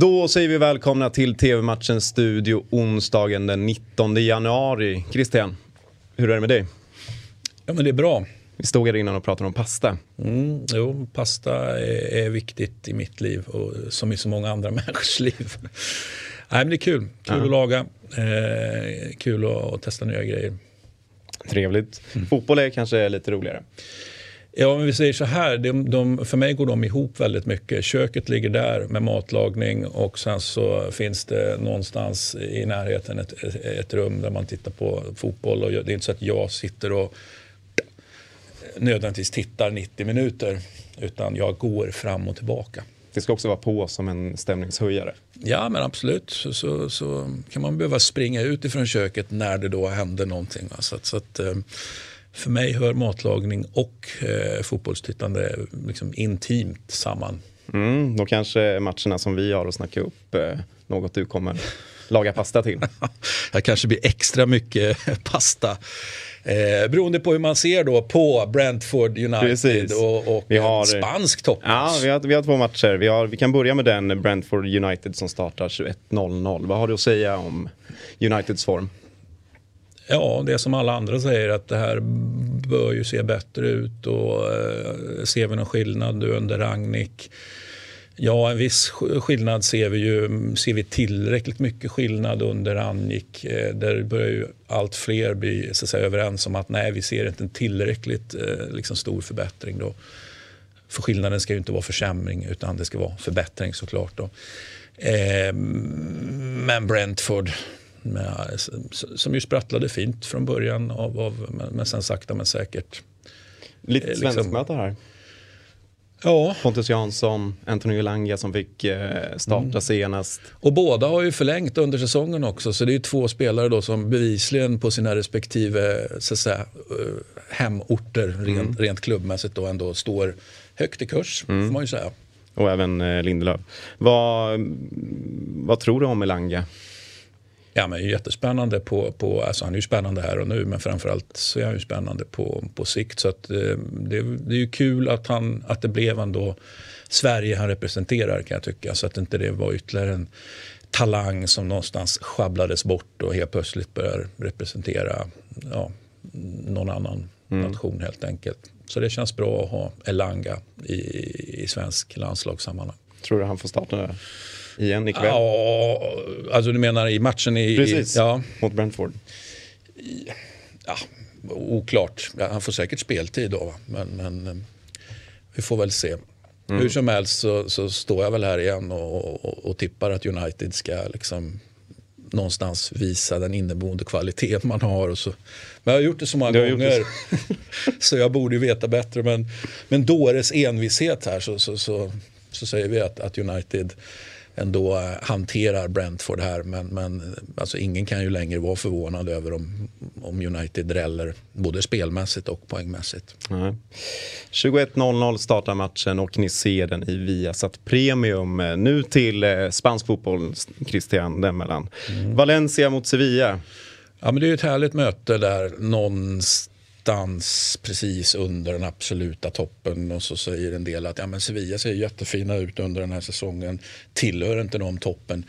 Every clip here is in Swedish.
Då säger vi välkomna till TV-matchens studio onsdagen den 19 januari. Christian, hur är det med dig? Ja men det är bra. Vi stod här innan och pratade om pasta. Mm, jo, pasta är, är, viktigt i mitt liv och som i så många andra människors liv. Nej, men det är kul. Kul ja. att laga. Eh, kul att, att, testa nya grejer. Trevligt. Mm. Fotboll är kanske lite roligare. Ja, men vi säger så här, de, de, för mig går de ihop väldigt mycket. Köket ligger där med matlagning och sen så finns det någonstans i närheten ett, ett rum där man tittar på fotboll. Och det är inte så att jag sitter och nödvändigtvis tittar 90 minuter utan jag går fram och tillbaka. Det ska också vara på som en stämningshöjare. Ja men absolut. Så, så, så kan man behöva springa ut ifrån köket när det då händer någonting. Så, så att, eh, för mig hör matlagning och eh, fotbollstittande liksom intimt samman. Mm, då kanske matcherna som vi har att snacka upp eh, något du kommer laga pasta till. Jag kanske blir extra mycket pasta. Eh, beroende på hur man ser då på Brentford United och, och vi har, spansk toppmatch. Ja, vi har, vi har två matcher. Vi, har, vi kan börja med den Brentford United som startar 21.00. Vad har du att säga om Uniteds form? Ja, det som alla andra säger att det här bör ju se bättre ut och eh, ser vi någon skillnad nu under Ragnik? Ja, en viss skillnad ser vi ju. Ser vi tillräckligt mycket skillnad under Rangnick? Eh, där börjar ju allt fler bli så att säga, överens om att nej, vi ser inte en tillräckligt eh, liksom, stor förbättring. Då. För skillnaden ska ju inte vara försämring utan det ska vara förbättring såklart. Då. Eh, men Brentford, med, som ju sprattlade fint från början, av, av, men sen sakta men säkert. Lite eh, liksom, svenskmöte här. Ja. Pontus Jansson, Antonio Elanga som fick eh, starta mm. senast. Och båda har ju förlängt under säsongen också så det är två spelare då som bevisligen på sina respektive så att säga, eh, hemorter mm. rent, rent klubbmässigt då ändå står högt i kurs mm. får man ju säga. Och även Lindelöf. Vad, vad tror du om Elanga? Ja, men jättespännande på, på alltså han är ju spännande här och nu men framförallt så är han ju spännande på, på sikt. Så att, eh, det, det är ju kul att, han, att det blev ändå Sverige han representerar kan jag tycka. Så att inte det var ytterligare en talang som någonstans sjabblades bort och helt plötsligt börjar representera ja, någon annan mm. nation helt enkelt. Så det känns bra att ha Elanga i, i svensk landslagssammanhang. Tror du han får starta igen ikväll? Ja, alltså du menar i matchen i... Precis, ja. mot Brentford. Ja, oklart. Han får säkert speltid då, men, men eh, vi får väl se. Mm. Hur som helst så, så, står jag väl här igen och, och, och tippar att United ska liksom någonstans visa den inneboende kvalitet man har. Och så. Men jag har gjort det så många gånger så jag borde ju veta bättre. Men, men dåres envishet här så, så, så, så säger vi att, att United ändå eh, hanterar Brentford här. Men, men alltså ingen kan ju längre vara förvånad över om, om United dräller både spelmässigt och poängmässigt. 21.00 startar matchen och ni ser den i Viasat Premium. Nu till eh, spansk fotboll, Christian, den mellan mm. Valencia mot Sevilla. Ja, men det är ett härligt möte där någonstans någonstans precis under den absoluta toppen och så säger en del att ja, men Sevilla ser jättefina ut under den här säsongen. Tillhör inte de toppen?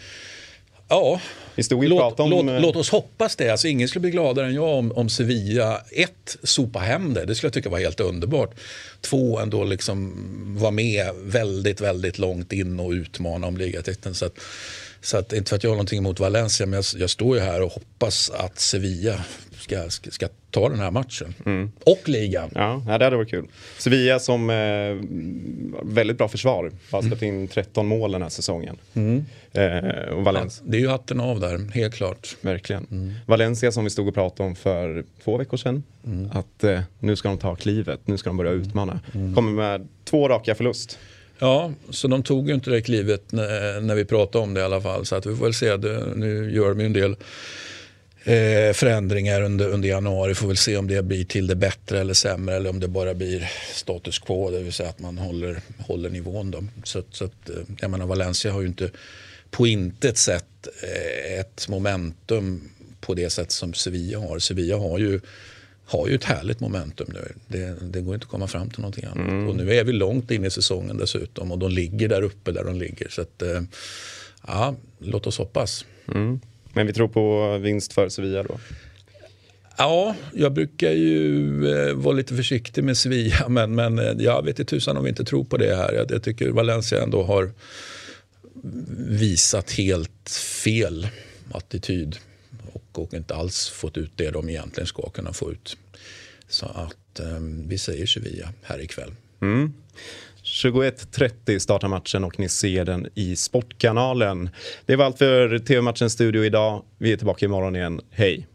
Ja, låt, om... låt, låt, oss hoppas det. Alltså, ingen skulle bli gladare än jag om, om Sevilla, ett, sopa hem det. Det skulle jag tycka var helt underbart. Två, ändå liksom vara med väldigt, väldigt långt in och utmana om ligatiteln. Så att, så att, inte för att jag har någonting emot Valencia, men jag, jag står ju här och hoppas att Sevilla ska, ska, ska ta den här matchen. Mm. Och ligan. Ja, det hade varit kul. Sevilla som eh, väldigt bra försvar. Har släppt in 13 mål den här säsongen. Mm. Eh, och Valencia. Ja, det är ju hatten av där, helt klart. Verkligen. Mm. Valencia som vi stod och pratade om för två veckor sedan. Mm. Att eh, nu ska de ta klivet, nu ska de börja utmana. Mm. Kommer med två raka förlust. Ja, så de tog ju inte det klivet när, när vi pratade om det i alla fall. Så att vi får väl se, det, nu gör de ju en del eh, förändringar under, under januari. Får väl se om det blir till det bättre eller sämre eller om det bara blir status quo, det vill säga att man håller, håller nivån. Då. Så, så att, eh, jag menar, Valencia har ju inte på intet sätt eh, ett momentum på det sätt som Sevilla har. Sevilla har ju har ju ett härligt momentum nu. Det, det går inte att komma fram till någonting annat. Mm. Och nu är vi långt in i säsongen dessutom och de ligger där uppe där de ligger. Så att, eh, Ja, låt oss hoppas. Mm. Men vi tror på vinst för Sevilla då? Ja, jag brukar ju eh, vara lite försiktig med Sevilla men, men eh, jag vet inte tusan om vi inte tror på det här. Jag, jag tycker Valencia ändå har visat helt fel attityd och, och inte alls fått ut det de egentligen ska kunna få ut. Så att eh, vi säger Sevilla här ikväll. Mm. 21.30 startar matchen och ni ser den i Sportkanalen. Det var allt för TV-matchens studio idag. Vi är tillbaka imorgon igen. Hej!